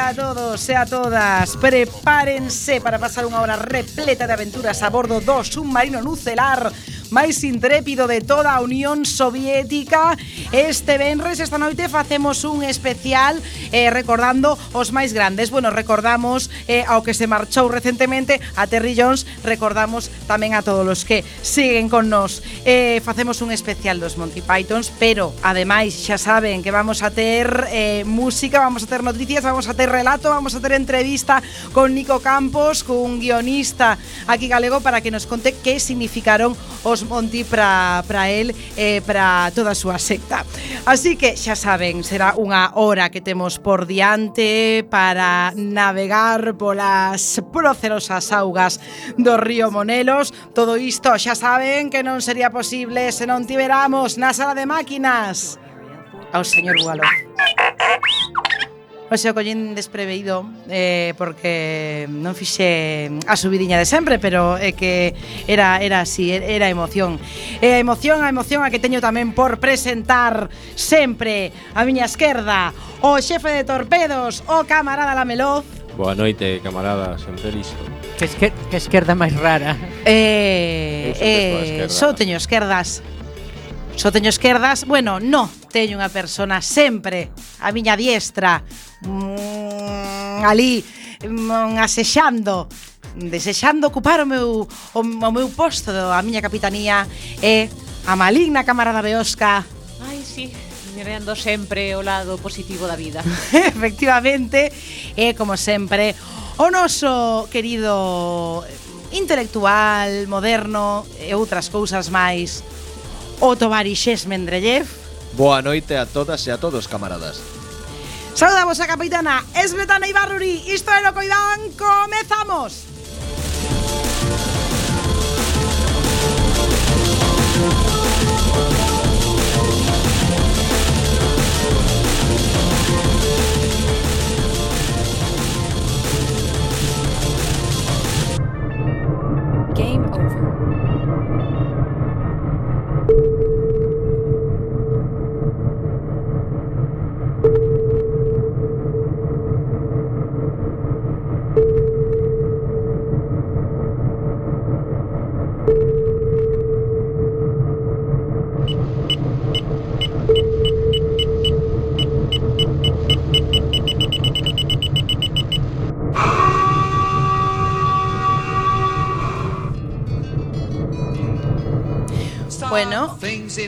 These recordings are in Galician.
a todos e a todas. Prepárense para pasar unha hora repleta de aventuras a bordo do submarino nucelar máis intrépido de toda a Unión Soviética. Este venres, esta noite, facemos un especial eh, recordando os máis grandes. Bueno, recordamos eh, ao que se marchou recentemente a Terry Jones, recordamos tamén a todos os que siguen con nos. Eh, facemos un especial dos Monty Pythons, pero ademais xa saben que vamos a ter eh, música, vamos a ter noticias, vamos a ter relato, vamos a ter entrevista con Nico Campos, cun guionista aquí galego para que nos conte que significaron os Monty para para el e eh, para toda a súa secta. Así que xa saben, será unha hora que temos por diante para navegar polas procerosas augas do río Monelos. Todo isto xa saben que non sería posible se non tiveramos na sala de máquinas ao señor Bugalov o seu collín despreveído eh, porque non fixe a subidiña de sempre, pero é eh, que era era así, er, era emoción. E eh, a emoción, a emoción a que teño tamén por presentar sempre a miña esquerda o xefe de torpedos, o camarada Lameloz. Boa noite, camarada, sempre listo Que, esquer, que esquerda máis rara. Eh, eh, só teño esquerdas Só teño esquerdas, bueno, no, teño unha persona sempre a miña diestra, mm, ali, mm, asexando, desexando ocupar o meu, o, o meu posto, a miña capitanía, e a maligna camarada Beosca. Ai, sí, mirando sempre o lado positivo da vida. Efectivamente, e como sempre, o noso querido intelectual, moderno e outras cousas máis, o tovarixés Mendrellev. Boa noite a todas e a todos, camaradas. Saudamos a capitana Esbetana Ibarruri. Isto é no Coidán. Comezamos.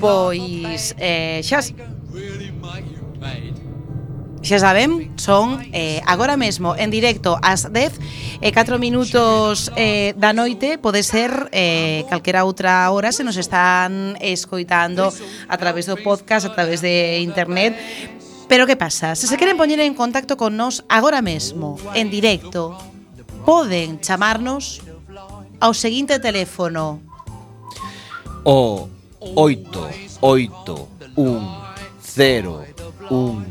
Pois eh, xa Xa saben, son eh, agora mesmo en directo ás 10 e 4 minutos eh, da noite. Pode ser eh, calquera outra hora se nos están escoitando a través do podcast, a través de internet. Pero que pasa? Se se queren poñer en contacto con nós agora mesmo, en directo Poden chamarnos ao seguinte teléfono. O 8 8 1 0 1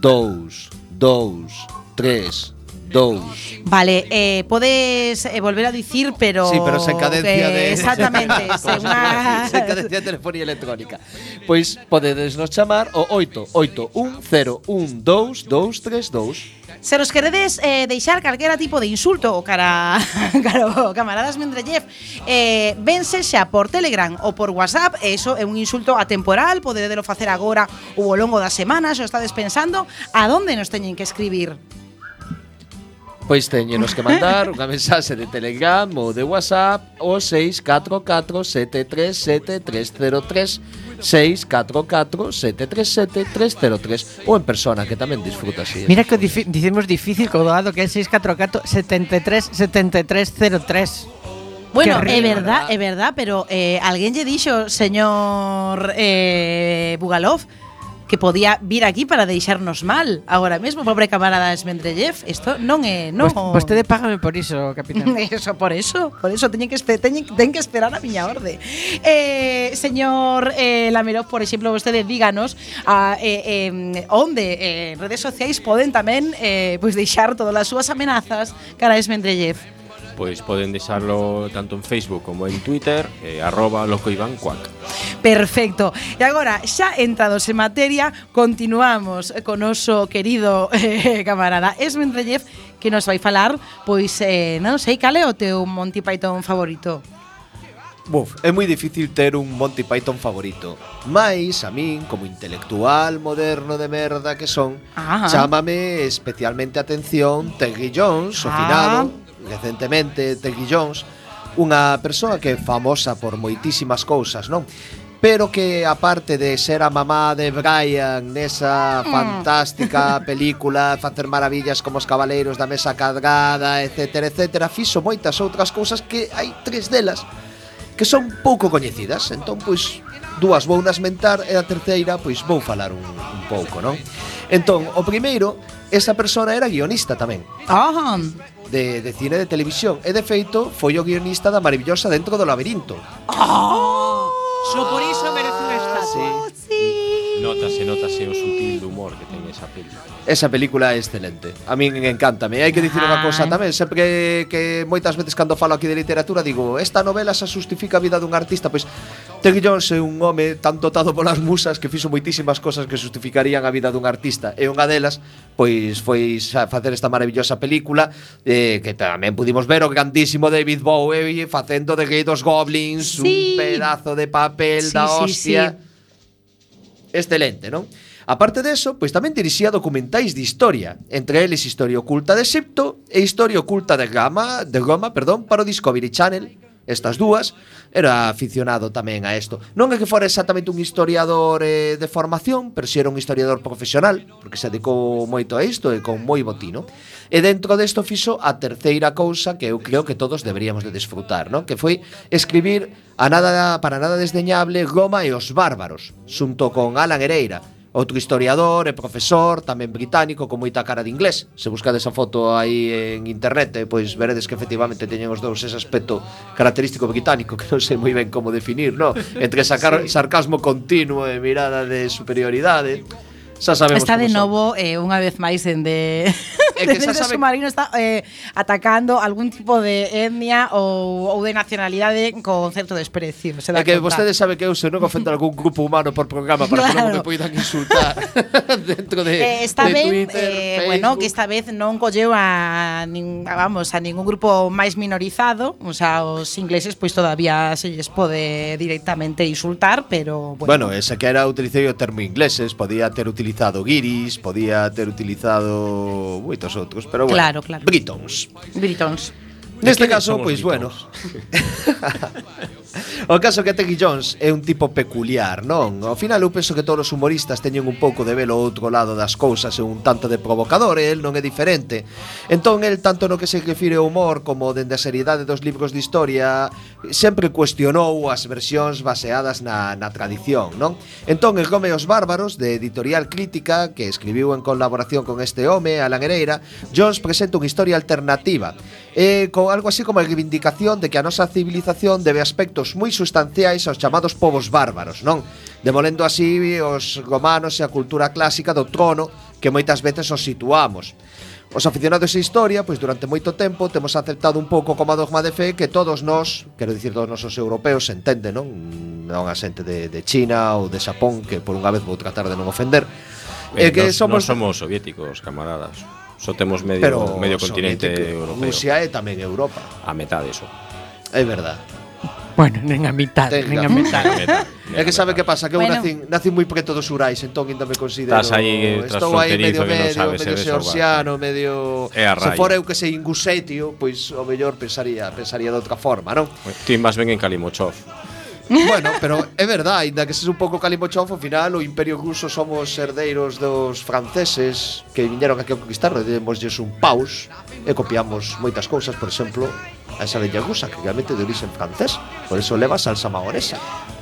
2 2 3 dous. Vale, eh, podes eh, volver a dicir, pero... Sí, pero sen cadencia de... Eh, exactamente, sen una... sen cadencia de telefonía electrónica. Pois podedes nos chamar o 881012232. Se nos queredes eh, deixar calquera tipo de insulto cara, cara o camaradas Mendrellev, eh, vense xa por Telegram ou por WhatsApp, e é un insulto atemporal, podedelo facer agora ou ao longo das semanas, se o estades pensando, a donde nos teñen que escribir? Pois teñenos que mandar unha mensaxe de Telegram ou de WhatsApp o 644737303 644737303 ou en persona que tamén disfruta así. Mira que difi- dicimos difícil co doado que é 644 73 7303. Bueno, é verdad, é verdad, pero eh, alguén lle dixo, señor eh, Bugalov, que podía vir aquí para deixarnos mal agora mesmo, pobre camarada Esmendrellev, isto non é, non. Vost, vostede págame por iso, capitán. eso, por eso, por eso teñen que teñen, ten que esperar a miña orde. Eh, señor eh, Lamerov, por exemplo, vostede díganos a eh, eh, onde eh, redes sociais poden tamén eh, pois deixar todas as súas amenazas cara a Esmendrellev pois poden deixarlo tanto en Facebook como en Twitter, eh, arroba locoivancuac. Perfecto. E agora, xa entrados en materia, continuamos con oso querido eh, camarada Esmendrellev, que nos vai falar, pois, eh, non sei, cale o teu Monty Python favorito? Buf, é moi difícil ter un Monty Python favorito Mais a min, como intelectual moderno de merda que son ah, Chámame especialmente a atención Terry Jones, o finado ah recentemente Terry Jones, unha persoa que é famosa por moitísimas cousas, non? pero que aparte de ser a mamá de Brian nesa mm. fantástica película facer maravillas como os cabaleiros da mesa cargada, etc, etc fixo moitas outras cousas que hai tres delas que son pouco coñecidas entón pois dúas vou nas mentar e a terceira pois vou falar un, un pouco non? entón o primeiro esa persona era guionista tamén ah de, de cine de televisión e de feito foi o guionista da maravillosa Dentro do labirinto. Oh! Só por iso merece un estatua. Oh, sí. Notase, notase o sutil humor que ten esa película. Esa película é excelente. A min encántame. Hai que dicir unha cosa tamén, sempre que, que moitas veces cando falo aquí de literatura digo, esta novela xa justifica a vida dun artista, pois Terry Jones é un home tan dotado polas musas que fixo moitísimas cosas que justificarían a vida dun artista. E unha delas, pois foi xa facer esta maravillosa película eh, que tamén pudimos ver o grandísimo David Bowie facendo de Gay dos Goblins sí. un pedazo de papel sí, da hostia. Sí, sí. Excelente, non? Aparte deso, pois tamén dirixía documentais de historia, entre eles Historia oculta de Egipto e Historia oculta de Gama, de Goma, perdón, para o Discovery Channel, estas dúas, era aficionado tamén a isto. Non é que fora exactamente un historiador eh, de formación, pero si era un historiador profesional, porque se dedicou moito a isto e con moi botino. E dentro desto fixo a terceira cousa que eu creo que todos deberíamos de desfrutar, non? que foi escribir a nada para nada desdeñable Goma e os bárbaros, xunto con Alan Hereira, outro historiador e profesor, tamén británico, con moita cara de inglés. Se buscades a foto aí en internet, eh, pois veredes que efectivamente teñen os dous ese aspecto característico británico, que non sei moi ben como definir, no? Entre sacar sí. sarcasmo continuo e mirada de superioridade xa sabemos Está de novo eh, unha vez máis en de é que xa sabe... submarino está eh, atacando algún tipo de etnia ou, ou de nacionalidade con certo desprecio. Se é que conta. vostede sabe que eu se non ofendo algún grupo humano por programa para claro. que non me poidan insultar dentro de, eh, está de ben, Twitter, eh, Facebook. Bueno, que esta vez non colleu a, nin, a vamos, a ningún grupo máis minorizado, o sea, os ingleses pois pues, todavía se lles pode directamente insultar, pero bueno. Bueno, esa que era utilicei o termo ingleses, podía ter utilizado utilizado guiris, podía ter utilizado moitos outros, pero bueno, claro, claro. britons. Britons. Neste caso, pois pues, bueno. O caso que Tegui Jones é un tipo peculiar, non? Ao final eu penso que todos os humoristas teñen un pouco de velo outro lado das cousas e un tanto de provocador e el non é diferente. Entón el tanto no que se refire ao humor como dende a seriedade dos libros de historia sempre cuestionou as versións baseadas na, na tradición, non? Entón el Come os Bárbaros de Editorial Crítica que escribiu en colaboración con este home, Alan Hereira, Jones presenta unha historia alternativa eh, con algo así como a reivindicación de que a nosa civilización debe aspectos cambios moi sustanciais aos chamados povos bárbaros, non? Demolendo así os romanos e a cultura clásica do trono que moitas veces os situamos. Os aficionados a historia, pois durante moito tempo temos aceptado un pouco como a dogma de fe que todos nós, quero dicir todos nosos europeos, entende, non? Non a xente de, de China ou de Xapón, que por unha vez vou tratar de non ofender. Ben, eh, que nos, somos... Non somos soviéticos, camaradas. Só temos medio, Pero medio continente europeo. Rusia é tamén Europa. A metade, iso. É verdade. Bueno, nen a mitad, Tenga. nen a mitad. É que sabe que pasa, que eu Bueno. nacín, nacín moi preto dos Urais, entón ainda me considero... Estás aí Estou aí medio transfronterizo que non medio, sabes, medio eh, eres xeorxiano, medio... É a Se raia. fora eu que sei ingusetio, pois o mellor pensaría, pensaría de outra forma, non? Ti máis ben en Kalimochov. bueno, pero é verdade, ainda que seas un pouco Kalimochov, ao final o Imperio Ruso somos herdeiros dos franceses que viñeron aquí a conquistar, demos un paus e copiamos moitas cousas, por exemplo, a esa leñagusa, que realmente de origen francés. Por eso leva salsa maonesa.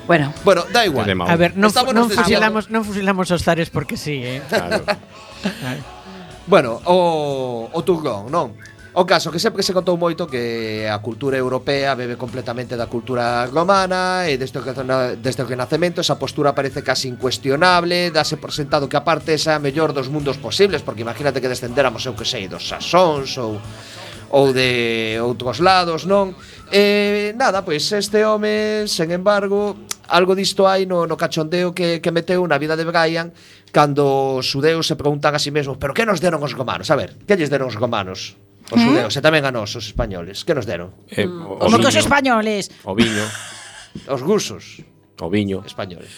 Bueno. Bueno, da igual. A ver, non, Estamos non, fusilamos, non fusilamos os zares porque sí, eh. Claro. bueno, o, o turgón, non? O caso que sempre se contou moito que a cultura europea bebe completamente da cultura romana e desde o, desde o renacemento esa postura parece casi incuestionable, dase por sentado que aparte esa mellor dos mundos posibles, porque imagínate que descenderamos, eu que sei, dos saxóns ou ou de outros lados, non? E nada, pois este home, sen embargo, algo disto hai no, no cachondeo que, que meteu na vida de Brian cando os judeus se preguntan a si sí mesmos pero que nos deron os romanos? A ver, que lles deron os romanos? Os ¿Eh? judeus e tamén a nós, os españoles Que nos deron? Eh, mm. o, o, o, os españoles O viño Os gusos O viño Españoles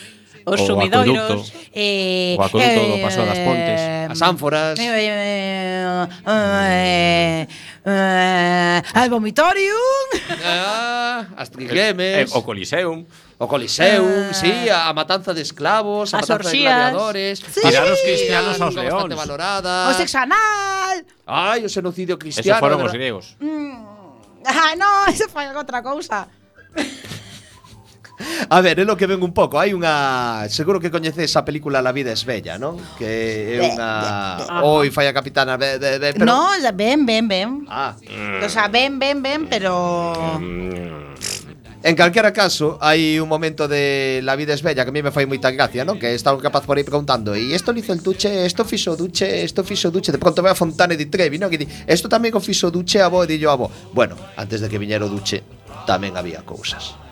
os o sumidoiros, eh, o acueducto eh, do Paso das Pontes, as ánforas, eh, eh, eh, eh, eh, vomitorium, ah, as trigremes, eh, o Coliseum, O Coliseum, ah, sí, a, a matanza de esclavos, a, matanza orxías. de gladiadores, sí. tirar os cristianos aos leóns. valorada. O sexanal. Ai, o xenocidio cristiano. Ese foron os griegos. Mm. Ah, no, ese foi outra cousa. A ver, é lo que ven un pouco. Hai unha, seguro que coñeces a película La vida es bella, non? Que é unha Oi, fai a capitana. de, de, de pero... No, ben, ben, ben. Ah. Mm. O sea, ben, ben, ben, pero En calquera caso, hai un momento de La vida es bella que a mí me fai moita gracia, non? Que está un capaz por aí preguntando E isto lizo el Duche, isto fixo Duche, isto fixo Duche De pronto ve a Fontane di Trevi, non? Que di, isto tamén o fixo Duche a bo e dillo a bo Bueno, antes de que viñera o Duche tamén había cousas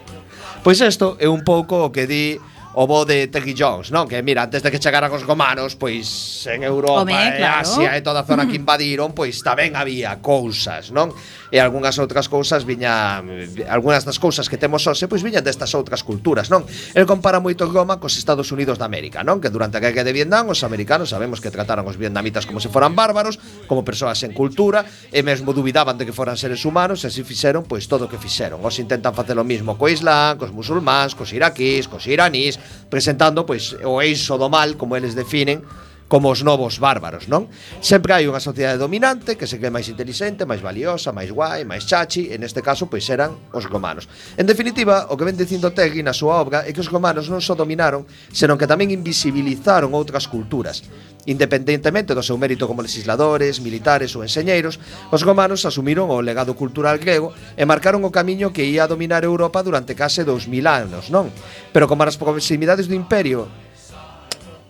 Pois isto é un pouco o que di o bo de Tegui Jones, non? Que mira, antes de que chegaran os romanos, pois en Europa Home, e claro. Asia e toda a zona que invadiron, pois tamén había cousas, non? E algunhas outras cousas viña algunhas das cousas que temos hoxe, pois viñan destas outras culturas, non? El compara moito Roma cos Estados Unidos da América, non? Que durante a guerra de Vietnam os americanos sabemos que trataron os vietnamitas como se foran bárbaros, como persoas sen cultura, e mesmo dubidaban de que foran seres humanos, e así fixeron pois todo o que fixeron. Os intentan facer o mismo co Islam, cos musulmáns, cos iraquís, cos iranís, presentando, pues, o Enzo Domal, como ellos definen, como os novos bárbaros, non? Sempre hai unha sociedade dominante que se cree máis inteligente, máis valiosa, máis guai, máis chachi, e neste caso pois eran os romanos. En definitiva, o que ven dicindo Tegui na súa obra é que os romanos non só dominaron, senón que tamén invisibilizaron outras culturas. Independentemente do seu mérito como legisladores, militares ou enseñeiros, os romanos asumiron o legado cultural grego e marcaron o camiño que ia a dominar Europa durante case 2000 anos, non? Pero como as proximidades do imperio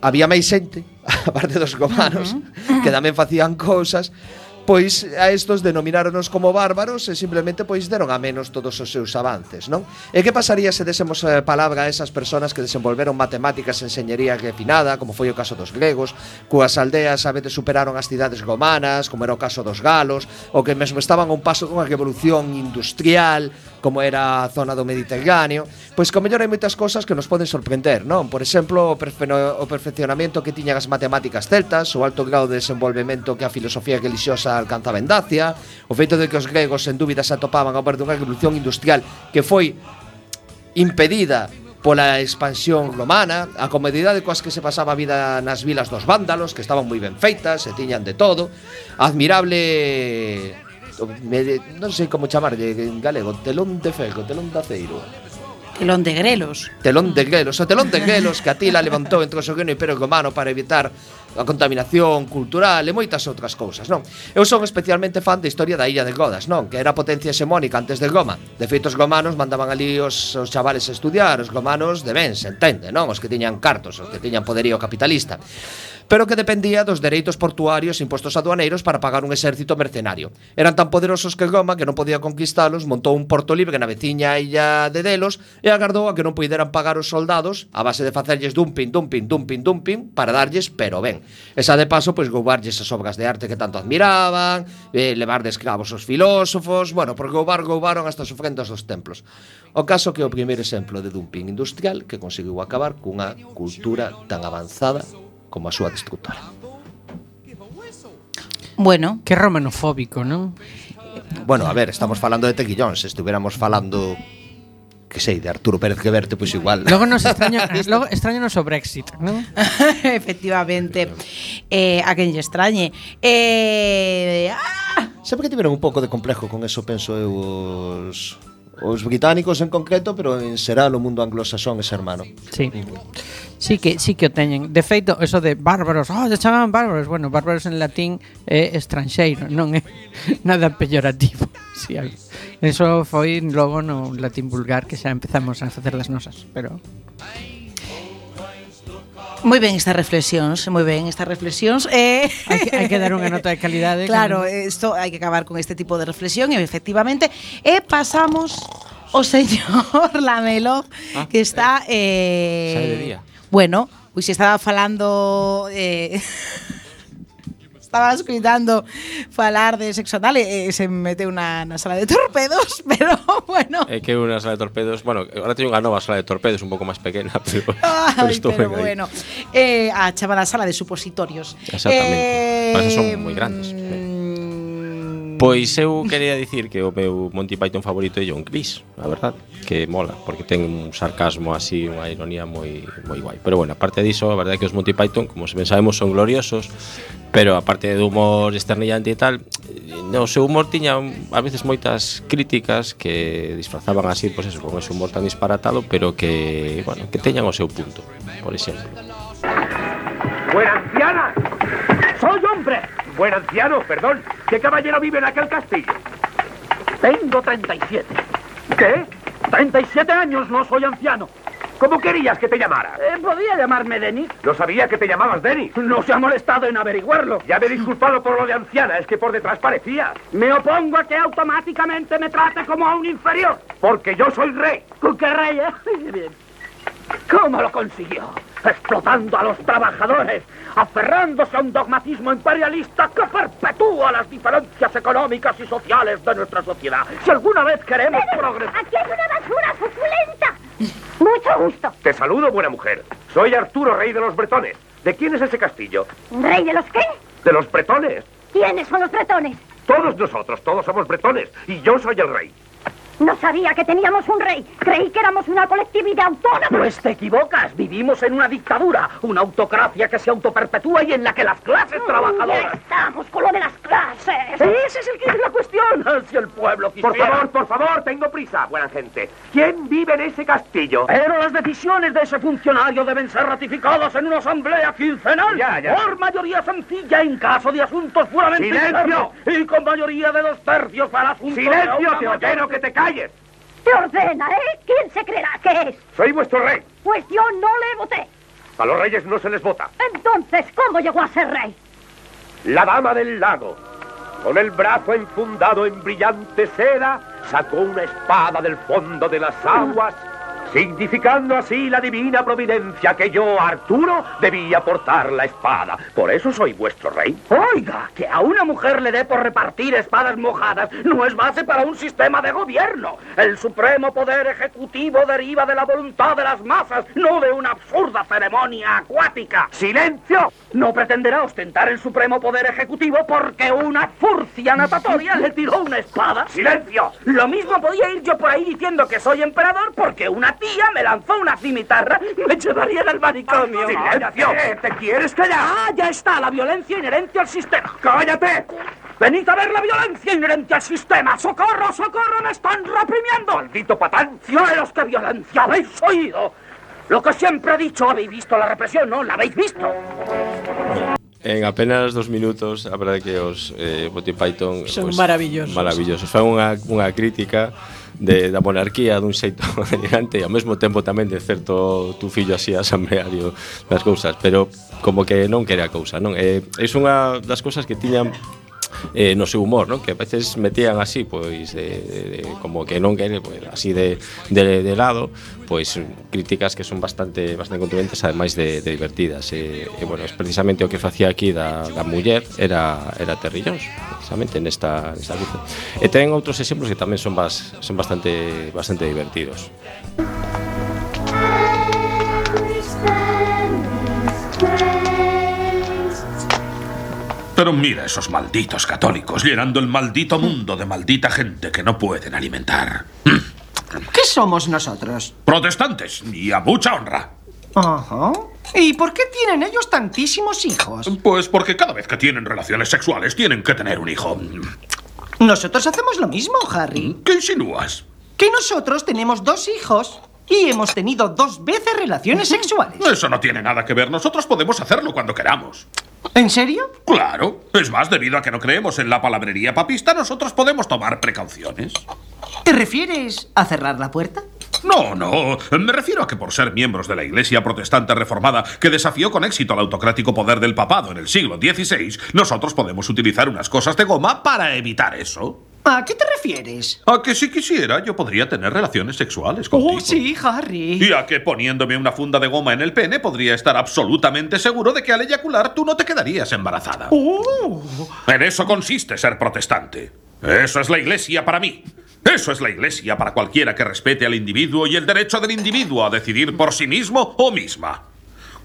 había máis xente, aparte dos romanos, uh -huh. que tamén facían cousas, pois a estos denominaronos como bárbaros e simplemente pois deron a menos todos os seus avances, non? E que pasaría se desemos eh, palabra a esas persoas que desenvolveron matemáticas e enxeñería refinada, como foi o caso dos gregos, cuas aldeas a veces superaron as cidades romanas, como era o caso dos galos, ou que mesmo estaban a un paso dunha revolución industrial, como era a zona do Mediterráneo, pois que o mellor hai moitas cosas que nos poden sorprender, non? Por exemplo, o, perfeno, o perfeccionamento que tiñan as matemáticas celtas, o alto grado de desenvolvemento que a filosofía religiosa alcanzaba en Dacia, o feito de que os gregos, sen dúbida, se atopaban ao ver dunha revolución industrial que foi impedida pola expansión romana, a comodidade coas que se pasaba a vida nas vilas dos vándalos, que estaban moi ben feitas, se tiñan de todo, admirable me, non sei como chamarlle en galego, telón de fego, telón de aceiro. Telón de grelos. Telón de grelos, o telón de grelos que Atila levantou entre o seu gueno impero romano para evitar a contaminación cultural e moitas outras cousas, non? Eu son especialmente fan da historia da Illa de Godas, non? Que era a potencia hexemónica antes de Goma. De feito, os gomanos mandaban ali os, os chavales a estudiar, os gomanos de ben, se entende, non? Os que tiñan cartos, os que tiñan poderío capitalista pero que dependía dos dereitos portuarios e impostos aduaneiros para pagar un exército mercenario. Eran tan poderosos que Goma, que non podía conquistalos, montou un porto libre na veciña illa de Delos e agardou a que non puideran pagar os soldados a base de facerlles dumping, dumping, dumping, dumping para darlles pero ben. E xa de paso, pois, goubarlle esas obras de arte que tanto admiraban, eh, levar de escravos os filósofos, bueno, por goubar goubaron hasta as ofrendas dos templos. O caso que é o primeiro exemplo de dumping industrial que conseguiu acabar cunha cultura tan avanzada como a súa destructora. Bueno. Que romanofóbico, non? Bueno, a ver, estamos falando de tequillóns, estuviéramos falando que sei, de Arturo Pérez que verte, pois igual. Logo nos extraña, logo extrañanos o Brexit, non? Efectivamente. Eh, a quen lle extrañe. Eh, ah! Sempre que tiveron un pouco de complejo con eso, penso eu, os, os británicos en concreto, pero en xeral o mundo anglosaxón é hermano. Sí. sí. Sí que sí que o teñen. De feito, eso de bárbaros, oh, de chamaban bárbaros. Bueno, bárbaros en latín é estranxeiro, non é nada peyorativo. Sí, eso foi logo no latín vulgar que xa empezamos a facer das nosas, pero Moi ben estas reflexións, moi ben estas reflexións. Eh... Hai, que, hai que dar unha nota de calidade. Claro, isto hai que acabar con este tipo de reflexión, e efectivamente. E pasamos o señor Lamelo, ah, que está... Eh... eh Bueno, pois estaba falando eh, estaba escuitando falar de sexo anal e, e se meteu na, na sala de torpedos, pero bueno. É que unha sala de torpedos, bueno, agora teño unha nova sala de torpedos un pouco máis pequena, pero, Ay, pero aí. bueno. Eh, a chamada sala de supositorios. Exactamente. Para eso son moi grandes. mm, Pois eu quería dicir que o meu Monty Python favorito é John Cleese, a verdade, que mola, porque ten un sarcasmo así, unha ironía moi moi guai. Pero bueno, aparte diso, a verdade é que os Monty Python, como se ben sabemos, son gloriosos, pero aparte do humor esternillante e tal, no seu humor tiña a veces moitas críticas que disfrazaban así, pois pues eso, con ese humor tan disparatado, pero que, bueno, que teñan o seu punto, por exemplo. Buenas, anciana! ¡Soy hombre! Buen anciano, perdón. ¿Qué caballero vive en aquel castillo? Tengo 37. ¿Qué? 37 años, no soy anciano. ¿Cómo querías que te llamara? Eh, ¿Podría llamarme Denis? No sabía que te llamabas Denis. No se ha molestado en averiguarlo. Ya me he disculpado por lo de anciana, es que por detrás parecía. Me opongo a que automáticamente me trate como a un inferior. Porque yo soy rey. ¿Con qué rey, eh? Bien. ¿Cómo lo consiguió? Explotando a los trabajadores, aferrándose a un dogmatismo imperialista que perpetúa las diferencias económicas y sociales de nuestra sociedad. Si alguna vez queremos progresar... Aquí hay una basura suculenta. Mucho gusto. Te saludo, buena mujer. Soy Arturo, rey de los bretones. ¿De quién es ese castillo? ¿Rey de los qué? De los bretones. ¿Quiénes son los bretones? Todos nosotros, todos somos bretones. Y yo soy el rey. No sabía que teníamos un rey. Creí que éramos una colectividad autónoma. Pues te equivocas. Vivimos en una dictadura, una autocracia que se autoperpetúa y en la que las clases Ya trabajadoras... estamos con lo de las clases. Ese es el que es la cuestión. Si el pueblo quisiera... Por favor, por favor, tengo prisa, buena gente. ¿Quién vive en ese castillo? Pero las decisiones de ese funcionario deben ser ratificadas en una asamblea quincenal Ya, ya. por mayoría sencilla en caso de asuntos puramente ¡Silencio! internos y con mayoría de dos tercios para asuntos de ¡Silencio, una te mayor- ordeno que te calles! Te ordena, ¿eh? ¿Quién se creerá que es? Soy vuestro rey. Pues yo no le voté. A los reyes no se les vota. Entonces, ¿cómo llegó a ser rey? La dama del lago, con el brazo enfundado en brillante seda, sacó una espada del fondo de las aguas, significando así la divina providencia que yo, Arturo, debía portar la espada. Por eso soy vuestro rey. Oiga, que a una mujer le dé por repartir espadas mojadas no es base para un sistema de gobierno. El supremo poder ejecutivo deriva de la voluntad de las masas, no de una absurda ceremonia acuática. ¡Silencio! No pretenderá ostentar el supremo poder ejecutivo porque una furcia natatoria le tiró una espada. ¡Silencio! Lo mismo podía ir yo por ahí diciendo que soy emperador porque una tía tía me lanzó una cimitarra, me llevarían al manicomio. ¡Silencio! ¡Te quieres callar! ¡Ah, ya está! La violencia inherente al sistema. ¡Cállate! ¡Venid a ver la violencia inherente al sistema! ¡Socorro, socorro! ¡Me están reprimiendo! ¡Maldito patán! ¡Cielos, qué violencia! ¿Habéis oído? Lo que siempre he dicho, habéis visto la represión, ¿no? ¿La habéis visto? En apenas dos minutos, a verdade que os eh, Monty Python son pues, maravillosos. Maravillosos. Fan unha, unha crítica de, da monarquía dun xeito elegante e ao mesmo tempo tamén de certo tu fillo así asambleario das cousas, pero como que non quere a cousa, non? Eh, é, é unha das cousas que tiñan eh, no seu humor, non? Que a veces metían así, pois de, de, como que non quere, pois así de, de, de lado, pois críticas que son bastante bastante contundentes, ademais de, de divertidas. E, e bueno, es precisamente o que facía aquí da, da muller era era Terry Jones, precisamente nesta nesta cruza. E eh, ten outros exemplos que tamén son bas, son bastante bastante divertidos. Pero mira esos malditos católicos llenando el maldito mundo de maldita gente que no pueden alimentar. ¿Qué somos nosotros? Protestantes, y a mucha honra. Ajá. ¿Y por qué tienen ellos tantísimos hijos? Pues porque cada vez que tienen relaciones sexuales tienen que tener un hijo. Nosotros hacemos lo mismo, Harry. ¿Qué insinúas? Que nosotros tenemos dos hijos y hemos tenido dos veces relaciones sexuales. Eso no tiene nada que ver. Nosotros podemos hacerlo cuando queramos. ¿En serio? Claro. Es más, debido a que no creemos en la palabrería papista, nosotros podemos tomar precauciones. ¿Te refieres a cerrar la puerta? No, no. Me refiero a que por ser miembros de la Iglesia protestante reformada, que desafió con éxito al autocrático poder del papado en el siglo XVI, nosotros podemos utilizar unas cosas de goma para evitar eso. ¿A qué te refieres? A que si quisiera yo podría tener relaciones sexuales contigo. Oh, sí, Harry. Y a que poniéndome una funda de goma en el pene podría estar absolutamente seguro de que al eyacular tú no te quedarías embarazada. Oh. En eso consiste ser protestante. Eso es la iglesia para mí. Eso es la iglesia para cualquiera que respete al individuo y el derecho del individuo a decidir por sí mismo o misma.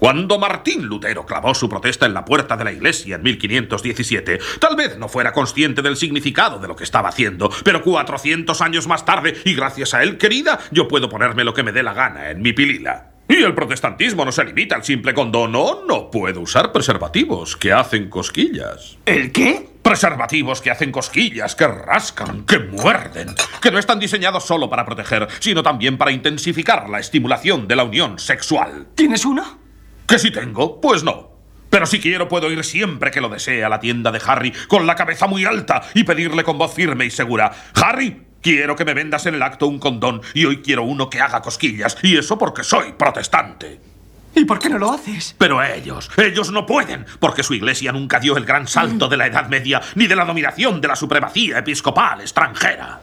Cuando Martín Lutero clavó su protesta en la puerta de la iglesia en 1517, tal vez no fuera consciente del significado de lo que estaba haciendo, pero 400 años más tarde, y gracias a él, querida, yo puedo ponerme lo que me dé la gana en mi pilila. Y el protestantismo no se limita al simple condón, no, no puedo usar preservativos que hacen cosquillas. ¿El qué? Preservativos que hacen cosquillas, que rascan, que muerden, que no están diseñados solo para proteger, sino también para intensificar la estimulación de la unión sexual. ¿Tienes uno? ¿Que si tengo? Pues no. Pero si quiero puedo ir siempre que lo desee a la tienda de Harry con la cabeza muy alta y pedirle con voz firme y segura, Harry, quiero que me vendas en el acto un condón y hoy quiero uno que haga cosquillas y eso porque soy protestante. ¿Y por qué no lo haces? Pero ellos, ellos no pueden, porque su iglesia nunca dio el gran salto de la Edad Media ni de la dominación de la supremacía episcopal extranjera.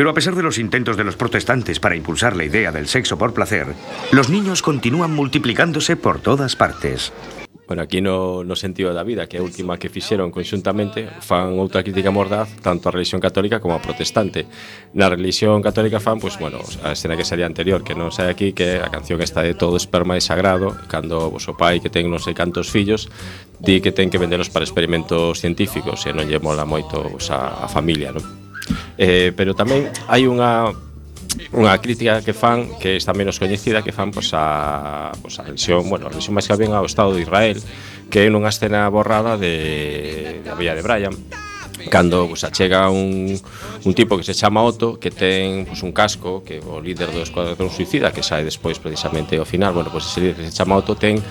Pero a pesar de los intentos de los protestantes para impulsar la idea del sexo por placer, los niños continúan multiplicándose por todas partes. Bueno, aquí no, no sentido da vida, que a última que fixeron conjuntamente fan outra crítica mordaz tanto a religión católica como a protestante. Na religión católica fan, pois, pues, bueno, a escena que sería anterior, que non sai aquí, que a canción está de todo esperma e sagrado, cando vos o pai que ten non sei cantos fillos, di que ten que vendelos para experimentos científicos, e non lle mola moito pues, a, a familia, non? Eh, pero tamén hai unha unha crítica que fan que está menos coñecida que fan pois a pois a lesión, bueno, a lesión máis que ben ao estado de Israel, que é nunha escena borrada de da Villa de Brian cando pues, achega un, un tipo que se chama Otto que ten pues, un casco que o líder do escuadrón suicida que sai despois precisamente ao final bueno, pues, ese líder que se chama Otto ten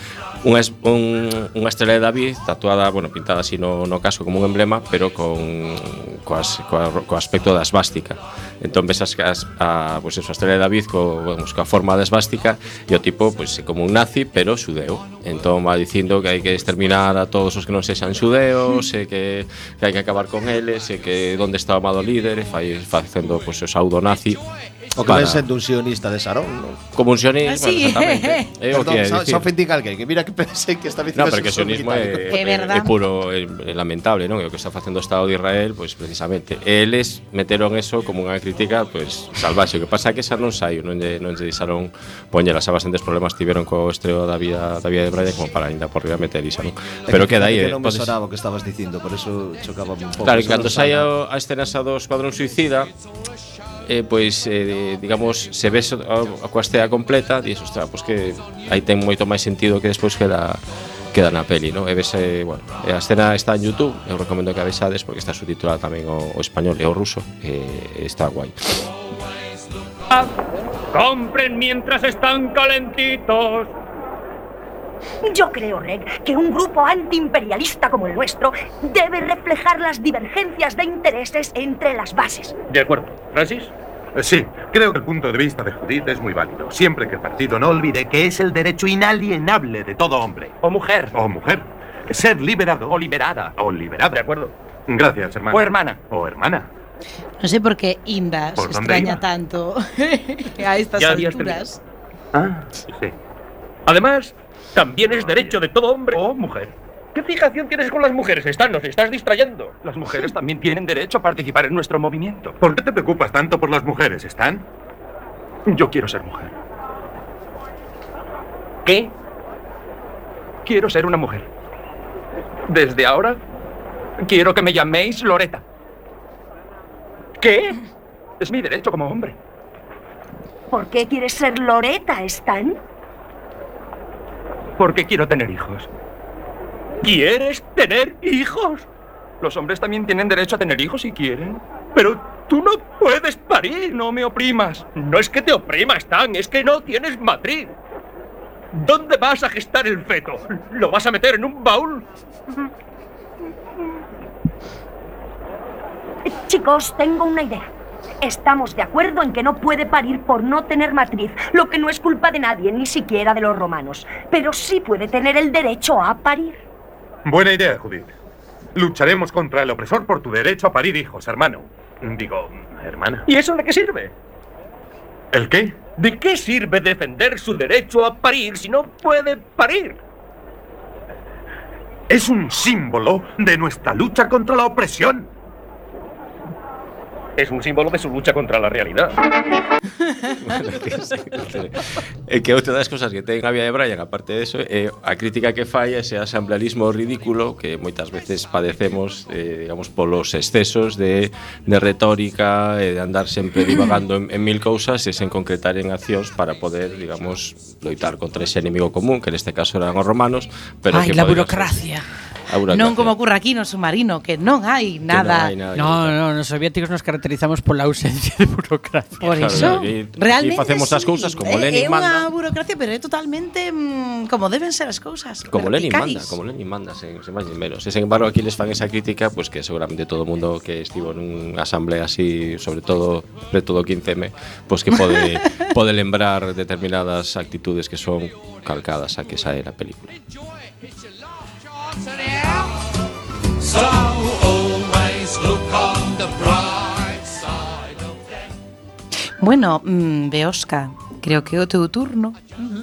unha, un, unha estrela de David tatuada, bueno, pintada así no, no caso como un emblema, pero con coas, coa, co aspecto da esvástica. Entón ves as, as, a, pues eso, a estrela de David co, vamos, coa forma da esvástica e o tipo pues, como un nazi, pero xudeo. Entón va dicindo que hai que exterminar a todos os que non sexan xudeos, e que, que hai que acabar con eles, e que onde está o amado líder, e fai, facendo pues, o saudo nazi O que vai ven sendo un sionista de Sarón, non? Como un sionista, ah, Así bueno, exactamente. É. Eh, Perdón, que, xa, xa ofendí calquén, que mira que pensei que está dicindo... No, porque o sionismo é, é, é puro, eh, é, é lamentable, non? O que está facendo o Estado de Israel, pois pues, precisamente, eles meteron eso como unha crítica, pois, pues, salvaxe. O que pasa é que xa non saiu, non lle, non lle deixaron poñer as bastantes problemas tiveron co estreo da vida da vida de Braille como para ainda por riba meter isa, non? Pero que, queda aí, que eh, non me entonces... sonaba o que estabas dicindo, por eso chocaba un pouco. Claro, cando saia a escena xa do Escuadrón Suicida, eh, pois eh, digamos se ves a, a coastea completa dices ostra, pois que aí ten moito máis sentido que despois queda queda na peli, non? E ves, eh, bueno, a escena está en YouTube, eu recomendo que a vexades porque está subtitulada tamén o, o español e o ruso, e está guai. Compren mientras están calentitos. Yo creo, Reg, que un grupo antiimperialista como el nuestro debe reflejar las divergencias de intereses entre las bases. De acuerdo. ¿Francis? Eh, Sí, creo que el punto de vista de Judith es muy válido, siempre que el partido no olvide que es el derecho inalienable de todo hombre. O mujer. O mujer. Ser liberado. O liberada. O liberada. De acuerdo. Gracias, hermano. O hermana. O hermana. No sé por qué Inda se ¿Por dónde extraña iba? tanto a estas alturas. Ah, sí. Además, también es derecho de todo hombre. O mujer. ¿Qué fijación tienes con las mujeres? Están, nos estás distrayendo. Las mujeres también tienen derecho a participar en nuestro movimiento. ¿Por qué te preocupas tanto por las mujeres, Stan? Yo quiero ser mujer. ¿Qué? Quiero ser una mujer. Desde ahora, quiero que me llaméis Loreta. ¿Qué? Es mi derecho como hombre. ¿Por qué quieres ser Loreta, Stan? Porque quiero tener hijos. ¿Quieres tener hijos? Los hombres también tienen derecho a tener hijos si quieren. Pero tú no puedes parir. No me oprimas. No es que te oprima, Stan, es que no tienes matriz. ¿Dónde vas a gestar el feto? ¿Lo vas a meter en un baúl? Chicos, tengo una idea. Estamos de acuerdo en que no puede parir por no tener matriz, lo que no es culpa de nadie, ni siquiera de los romanos. Pero sí puede tener el derecho a parir. Buena idea, Judith. Lucharemos contra el opresor por tu derecho a parir hijos, hermano. Digo, hermana. ¿Y eso de qué sirve? ¿El qué? ¿De qué sirve defender su derecho a parir si no puede parir? Es un símbolo de nuestra lucha contra la opresión. es un símbolo de su lucha contra la realidad. e eh, que outra das cousas que ten a Vía de Brian, aparte de eso, é a crítica que fai ese asamblealismo ridículo que moitas veces padecemos, eh, digamos, polos excesos de, de retórica, eh, de andar sempre divagando en, en mil cousas e sen concretar en accións para poder, digamos, loitar contra ese enemigo común, que neste caso eran os romanos, pero Ai, que la burocracia. Ser non como ocurre aquí no submarino, que non hai nada. Non hai nada no, no, os nos soviéticos nos caracterizamos pola ausencia de burocracia. Por iso, claro, y, realmente facemos sí, as cousas como é, Lenin é manda. É unha burocracia, pero é totalmente mm, como deben ser as cousas. Como Lenin manda, como Lenin manda, sen, sen máis ni menos. E, sen embargo, aquí les fan esa crítica, pues que seguramente todo o mundo que estivo nunha asamblea así, sobre todo, sobre todo 15M, pues que pode pode lembrar determinadas actitudes que son calcadas a que esa era a película. So always look on the bright side of death. Bueno, mm, Beosca, creo que é o teu turno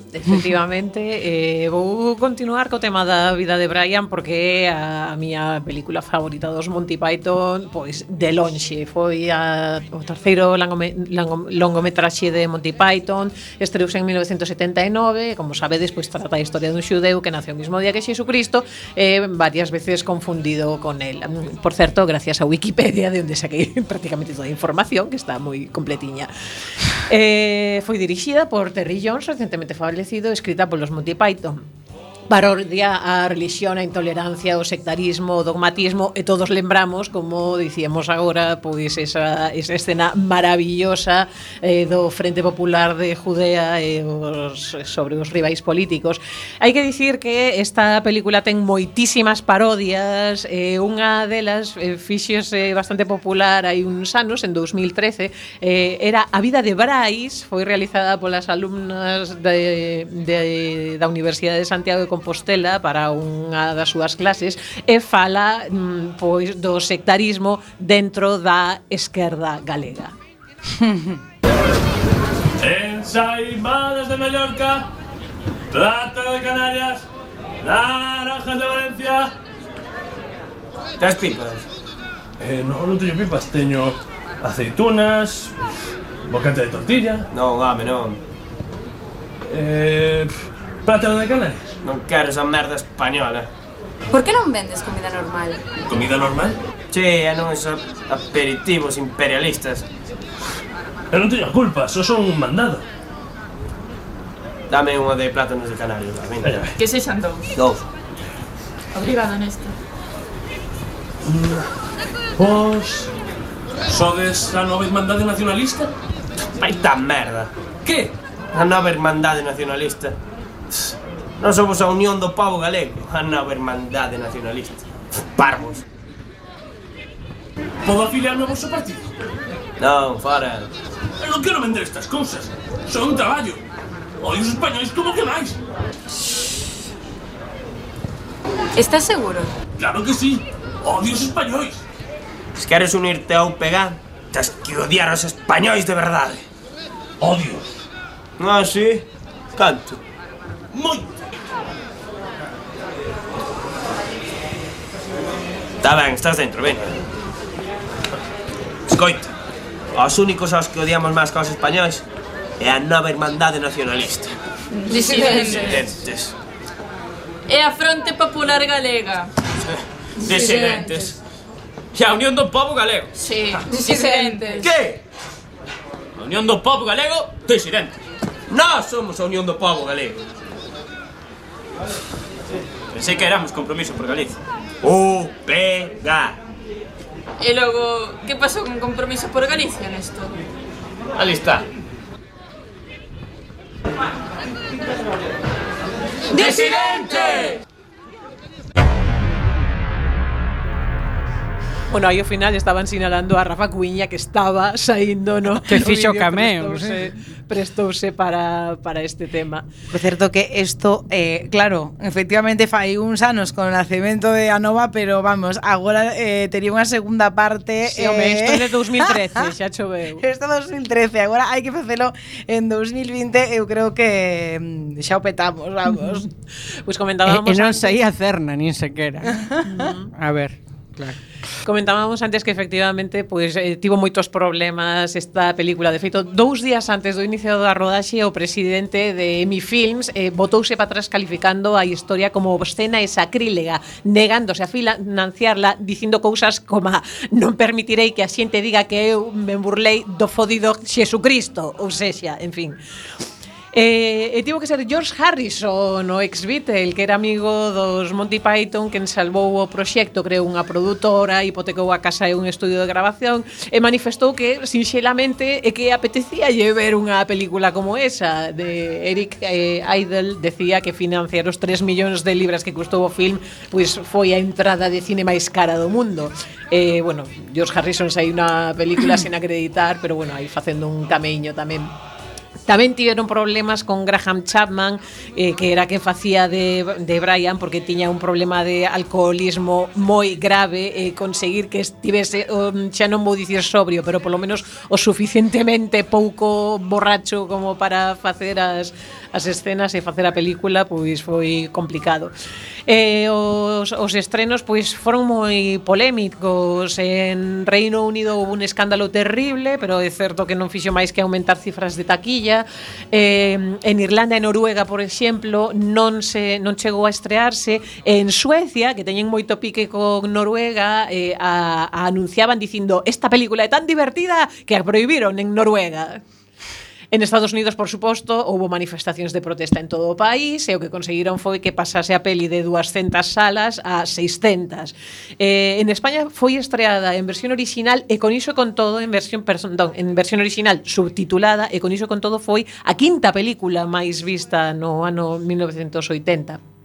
Efectivamente, eh, vou continuar co tema da vida de Brian porque a, a miña película favorita dos Monty Python, pois de lonxe, foi a, o terceiro langome, langom, longometraxe de Monty Python, estreuse en 1979, como sabedes, pois trata a historia dun xudeu que nace o mismo día que Xesucristo, eh, varias veces confundido con el Por certo, gracias a Wikipedia, de onde saquei prácticamente toda a información, que está moi completiña. Eh, foi dirixida por Terry Jones, recentemente foi establecido, escrita por los Monty Python. parodia a religión, a intolerancia, o sectarismo, o dogmatismo e todos lembramos, como dicíamos agora, pois esa, esa escena maravillosa eh, do Frente Popular de Judea e eh, os, sobre os rivais políticos. Hai que dicir que esta película ten moitísimas parodias, eh, unha delas eh, fíxose bastante popular hai uns anos, en 2013, eh, era A vida de Brais, foi realizada polas alumnas de, de, da Universidade de Santiago de Compostela para unha das súas clases e fala mm, pois do sectarismo dentro da esquerda galega. Ensaimadas de Mallorca, Plata de Canarias, Naranjas de Valencia... Tres pipas. Eh, non, non teño pipas, teño aceitunas, bocata de tortilla... Non, dame, non. Eh, Plátano de Canarias? Non quero esa merda española. Por que non vendes comida normal? Comida normal? Che, e non esos aperitivos imperialistas. Eu non teño culpa, só son un mandado. Dame unha de plátanos de Canarias, va, venga. Que sexan dous. Dous. Obrigado, Néstor. Mm. Vos... Sodes a nova irmandade nacionalista? Vai ta merda. Que? A nova irmandade nacionalista. Non somos a Unión do Pavo Galego, a nova hermandade nacionalista. Parvos. Podo afiliarme ao vosso partido? Non, fora. Eu non quero vender estas cousas. Son un traballo. Odio os españoles como que máis. Estás seguro? Claro que sí. Odio os españois. Se queres unirte ao pegar, tens que odiar aos españois de verdade. Odios. Ah, sí? Canto. Moito. Está ben, estás dentro, ven. Escoita, os únicos aos que odiamos máis que os españoles é a nova hermandade nacionalista. Disidentes. É a Fronte Popular Galega. Disidentes. E a Unión do Povo Galego. Sí, disidentes. Que? A Unión do Povo Galego, disidentes. Nós somos a Unión do Povo Galego. Pensei que éramos compromiso por Galicia. Upega. Y luego, ¿qué pasó con compromisos por Galicia en esto? Ahí está. ¡Disidente! Bueno, aí ao final estaban sinalando a Rafa Cuiña que estaba saindo no que fixo cameo, prestouse, prestouse para, para este tema. Por certo que isto, eh, claro, efectivamente fai uns anos con o nacemento de Anova, pero vamos, agora eh, tería unha segunda parte... Sí, eh, home, isto é de 2013, xa choveu. Isto 2013, agora hai que facelo en 2020, eu creo que mm, xa o petamos, vamos. pois pues comentábamos... E, eh, e non saía cerna, nin sequera. a ver. Claro. Comentábamos antes que efectivamente pois, eh, tivo moitos problemas esta película. De feito, dous días antes do inicio da rodaxe, o presidente de Emi Films eh, botouse para atrás calificando a historia como obscena e sacrílega, negándose a financiarla, dicindo cousas como non permitirei que a xente diga que eu me burlei do fodido Xesucristo, ou sexa, en fin. Eh, e tivo que ser George Harrison, o ex-Beatle, que era amigo dos Monty Python, que salvou o proxecto, creou unha produtora, hipotecou a casa e un estudio de grabación, e manifestou que, sinxelamente, é que apetecía lle ver unha película como esa. De Eric eh, Idle decía que financiar os 3 millóns de libras que custou o film pois foi a entrada de cine máis cara do mundo. Eh, bueno, George Harrison sai unha película sen acreditar, pero bueno, aí facendo un cameño tamén. Tamén tiveron problemas con Graham Chapman, eh, que era que facía de, de Brian, porque tiña un problema de alcoholismo moi grave, eh, conseguir que estivese, um, xa non vou dicir sobrio, pero polo menos o suficientemente pouco borracho como para facer as, as escenas e facer a película, pois foi complicado. Eh, os, os estrenos pois foron moi polémicos. En Reino Unido houve un escándalo terrible, pero é certo que non fixo máis que aumentar cifras de taquilla, Eh, en Irlanda e Noruega, por exemplo, non se non chegou a estrearse. En Suecia, que teñen moito pique con Noruega, eh, a, a anunciaban dicindo esta película é tan divertida que a prohibiron en Noruega. En Estados Unidos, por suposto, houbo manifestacións de protesta en todo o país e o que conseguiron foi que pasase a peli de 200 salas a 600. Eh, en España foi estreada en versión original e con iso con todo en versión perdón, en versión original subtitulada e con iso con todo foi a quinta película máis vista no ano 1980.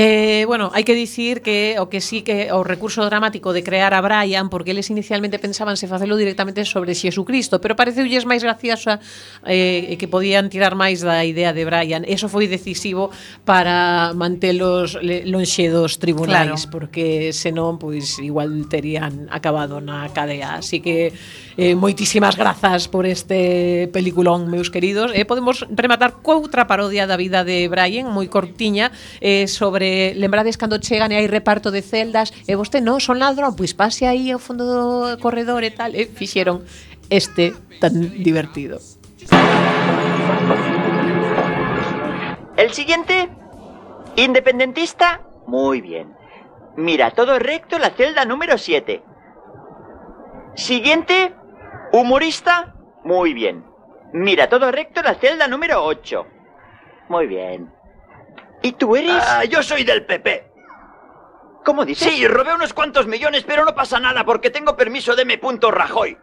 Eh, bueno, hai que dicir que o que sí que o recurso dramático de crear a Brian porque eles inicialmente pensaban se facelo directamente sobre Xesucristo, pero pareceulles máis graciosa eh, que podían tirar máis da idea de Brian. Eso foi decisivo para mantelos lonxe dos tribunais claro. porque senón pois igual terían acabado na cadea, así que eh, moitísimas grazas por este peliculón, meus queridos. E podemos rematar coutra parodia da vida de Brian, moi cortiña, eh, sobre lembrades cando chegan e hai reparto de celdas e vostede non son ladrón, pois pase aí ao fondo do corredor e tal, e este tan divertido. El siguiente, independentista, muy bien. Mira, todo recto la celda número 7. Siguiente, humorista, muy bien. Mira, todo recto la celda número 8. Muy bien. ¿Y tú eres? Ah, yo soy del PP. ¿Cómo dices? Sí, robé unos cuantos millones, pero no pasa nada porque tengo permiso de M. Rajoy.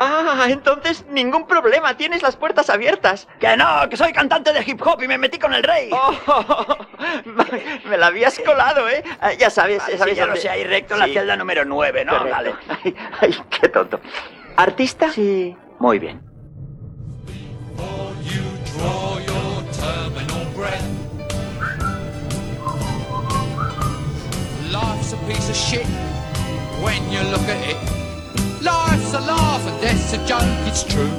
Ah, entonces ningún problema, tienes las puertas abiertas. Que no, que soy cantante de hip hop y me metí con el rey. Oh, me la habías colado, ¿eh? Ah, ya sabes, ya Sí, sabes. ya lo sé, ahí recto la Sí. celda número 9, ¿no? Correcto. Vale. Ay, ay, qué tonto. ¿Artista? Sí. Muy bien. Life's a piece of shit when you look at it. Life's a laugh and death's a joke, it's true.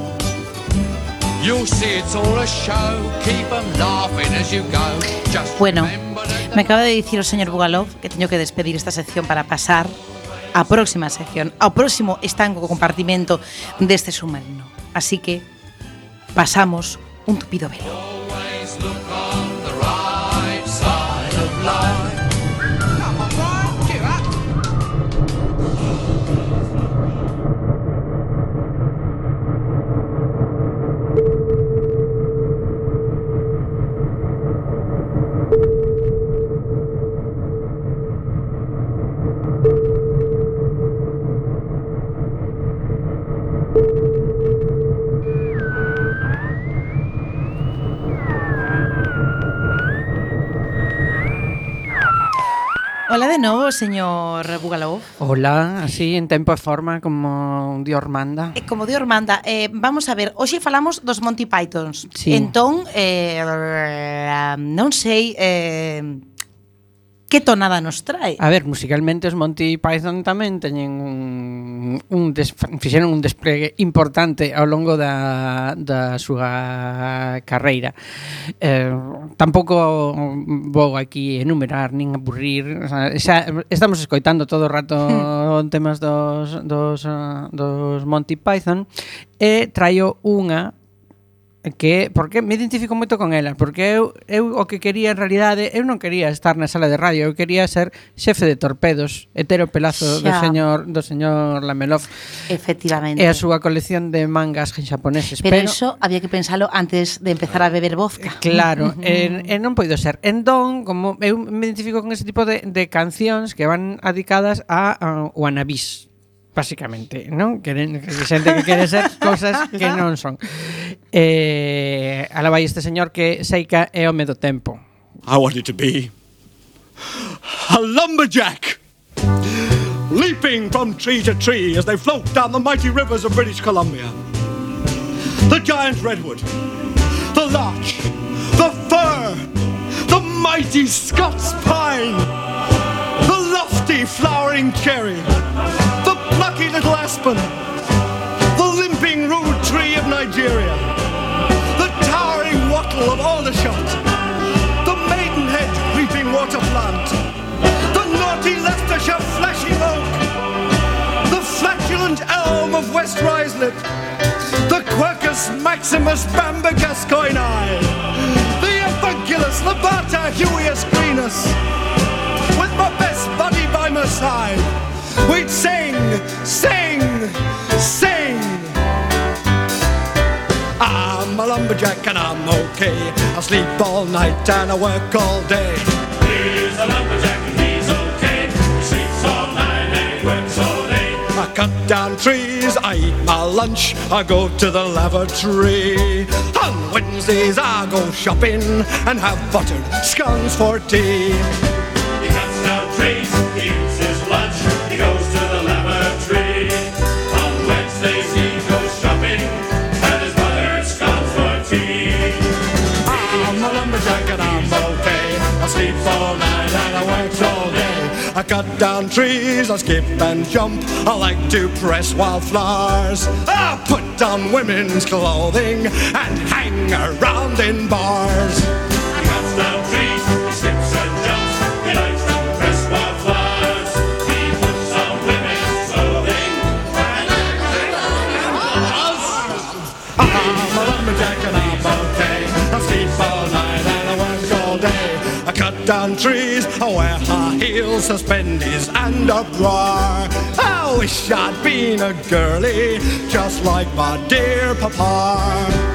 You'll see it's all a show, keep 'em laughing as you go. Just Bueno, me acaba de dicir o señor Bugalov que teño que despedir esta sección para pasar a próxima sección, ao próximo estanco compartimento deste submarino. Así que pasamos un tupido velo. Hola de novo, señor Bugalov. Hola, así en tempo e forma como Dior manda. Eh, como Dior manda. Eh, vamos a ver, hoxe falamos dos Monty Pythons. Sí. Entón, eh, non sei... Eh, que tonada nos trae? A ver, musicalmente os Monty Python tamén teñen un, un des, fixeron un despregue importante ao longo da, da súa carreira. Eh, tampouco vou aquí enumerar nin aburrir, xa, xa estamos escoitando todo o rato temas dos, dos, dos Monty Python e traio unha que porque me identifico moito con ela, porque eu eu o que quería en realidade, eu non quería estar na sala de radio, eu quería ser xefe de torpedos, e ter o pelazo do Xa. señor do señor Lamelov Efectivamente. e a súa colección de mangas xaponeses, Pero, pero eso había que pensalo antes de empezar a beber vodka. Claro, e, e non poido ser. Entón, como eu me identifico con ese tipo de, de cancións que van adicadas a, a o basicamente, non? Queren, que xente que quere ser cousas que non son. Eh, ala vai este señor que Seika é home do tempo. I wanted to be a lumberjack, leaping from tree to tree as they float down the mighty rivers of British Columbia. The giant redwood, the larch, the fir, the mighty Scots pine, the lofty flowering cherry, the plucky little aspen, the limping rude tree of Nigeria, the towering wattle of Aldershot, the maidenhead creeping water plant, the naughty Leicestershire flashing oak, the flatulent elm of West Ruislip, the Quercus maximus bamba gascoini, the Ephagilus labata huius greenus, with my best buddy by my side, we'd sing, sing, sing. I'm a lumberjack and I'm okay. I sleep all night and I work all day. He's a lumberjack and he's okay. He sleeps all night and he works all day. I cut down trees, I eat my lunch, I go to the lavatory. On Wednesdays I go shopping and have buttered scones for tea. I all night and I work all day. I cut down trees, I skip and jump. I like to press wildflowers. I put on women's clothing and hang around in bars. and trees where high heels suspenders, and uproar. I wish I'd been a girlie just like my dear papa.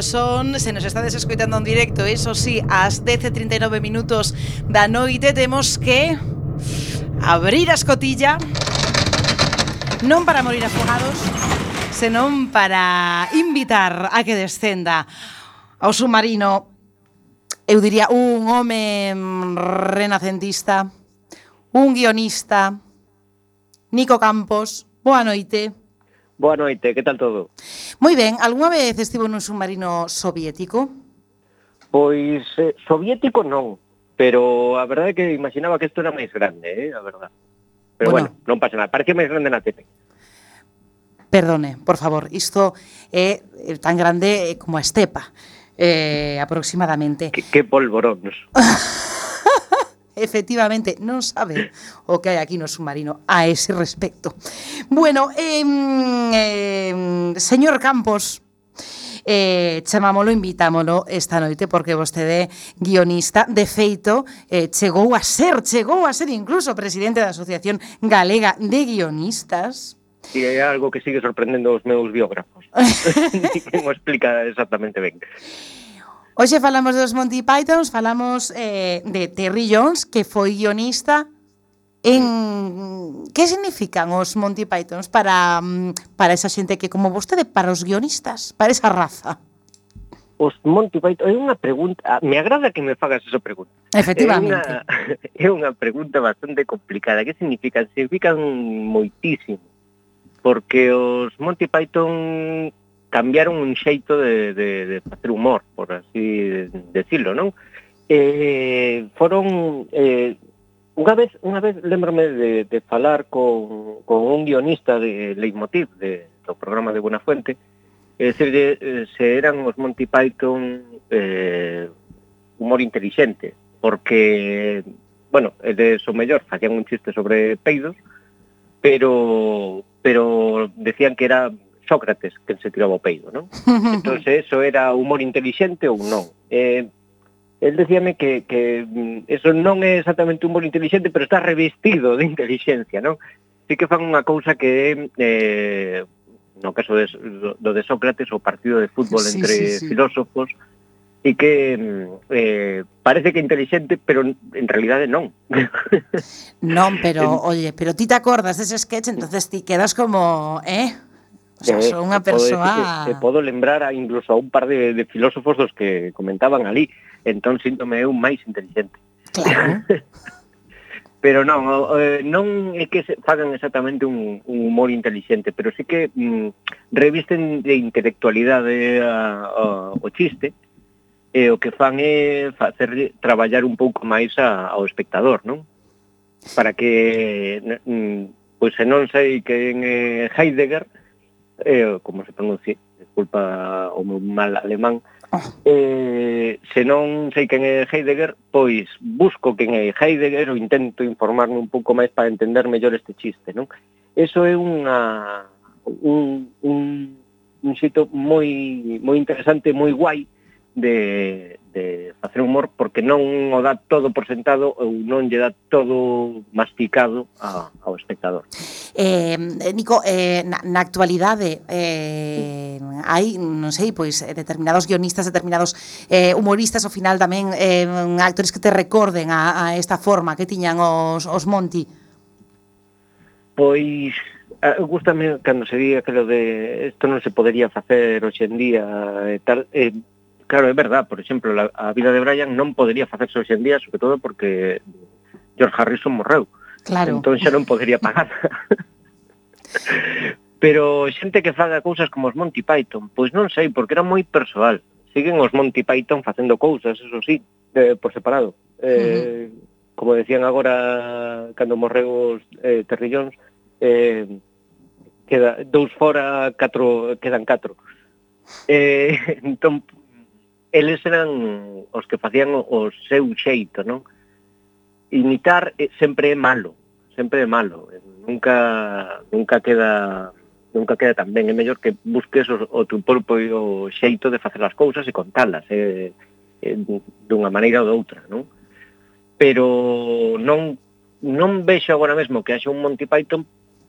cando son, se nos estades escoitando en directo, eso sí, ás 10.39 minutos da noite temos que abrir a escotilla non para morir afogados, senón para invitar a que descenda ao submarino, eu diría un home renacentista, un guionista, Nico Campos, boa noite. Boa noite, que tal todo? Moi ben, algunha vez estivo nun submarino soviético? Pois eh, soviético non, pero a verdade é que imaginaba que isto era máis grande, eh, a verdade. Pero bueno, bueno non pasa nada, parece máis grande na tele. Perdone, por favor, isto é eh, tan grande eh, como a estepa, eh, aproximadamente. Que, que polvoróns. efectivamente non sabe o que hai aquí no submarino a ese respecto. Bueno, eh, eh, señor Campos, eh, chamámolo, invitámolo esta noite porque vostede guionista, de feito, eh, chegou a ser, chegou a ser incluso presidente da Asociación Galega de Guionistas. E é algo que sigue sorprendendo os meus biógrafos. que o explica exactamente ben. Hoxe falamos dos Monty Pythons, falamos eh, de Terry Jones, que foi guionista En que significan os Monty Pythons para mm, para esa xente que como vostede, para os guionistas, para esa raza? Os Monty Python é unha pregunta, ah, me agrada que me fagas esa pregunta. Efectivamente. É unha, é unha pregunta bastante complicada. Que significan? Significan moitísimo. Porque os Monty Python cambiaron un xeito de, de, de facer humor, por así decirlo, non? Eh, foron eh, unha vez unha vez lembrome de, de falar con, con un guionista de Leitmotiv de, do programa de Buenafuente eh, se, de, se eran os Monty Python eh, humor inteligente porque bueno, eles o mellor facían un chiste sobre peidos pero pero decían que era Sócrates que se tiraba o peido, non? entón, eso era humor inteligente ou non. Eh, el decíame que, que mm, eso non é exactamente humor inteligente, pero está revestido de inteligencia, non? Sí que fan unha cousa que eh, no caso de, do de Sócrates o partido de fútbol sí, entre sí, sí. filósofos e que mm, eh, parece que inteligente, pero en realidade non. non, pero, oye, pero ti te acordas dese sketch, entonces ti quedas como, eh? O sea, eh, son unha persoa... Que, que podo lembrar a, incluso a un par de, de filósofos dos que comentaban ali. Entón, síntome eu máis inteligente. Claro. pero non, eh, non é que fagan exactamente un, un humor inteligente, pero sí que mm, revisten de intelectualidade eh, a, a, o chiste, e o que fan é facer traballar un pouco máis a, ao espectador, non? Para que, mm, pois se non sei quen é Heidegger, eh, como se pronuncia, disculpa o meu mal alemán, ah. eh, se non sei quen é Heidegger, pois busco quen é Heidegger ou intento informarme un pouco máis para entender mellor este chiste, non? Eso é unha un, un, un xito moi moi interesante, moi guai de, de facer humor porque non o dá todo por sentado ou non lle dá todo masticado a, ah. ao espectador. Eh, Nico, eh, na, na actualidade eh, hai, non sei, pois eh, determinados guionistas, determinados eh, humoristas, ao final tamén eh, actores que te recorden a, a esta forma que tiñan os, os Monti. Pois eh, gustame cando se di aquilo de isto non se podería facer hoxe en día e tal, eh, Claro, é verdad, por exemplo, a, a vida de Brian non podería facerse hoxe en día, sobre todo porque George Harrison morreu. Claro. Entón xa non podería pagar. Pero xente que faga cousas como os Monty Python, pois non sei, porque era moi persoal. Siguen os Monty Python facendo cousas, eso sí, eh, por separado. Eh, uh -huh. Como decían agora, cando morreu os eh, Terry Jones, eh, queda, dous fora, catro, quedan catro. Eh, entón, eles eran os que facían o seu xeito, non? Imitar eh, sempre é malo, sempre é malo, nunca nunca queda nunca queda tan ben, é mellor que busques o, o teu propio xeito de facer as cousas e contalas, eh, eh dunha maneira ou de outra, non? Pero non non vexo agora mesmo que haxa un Monty Python,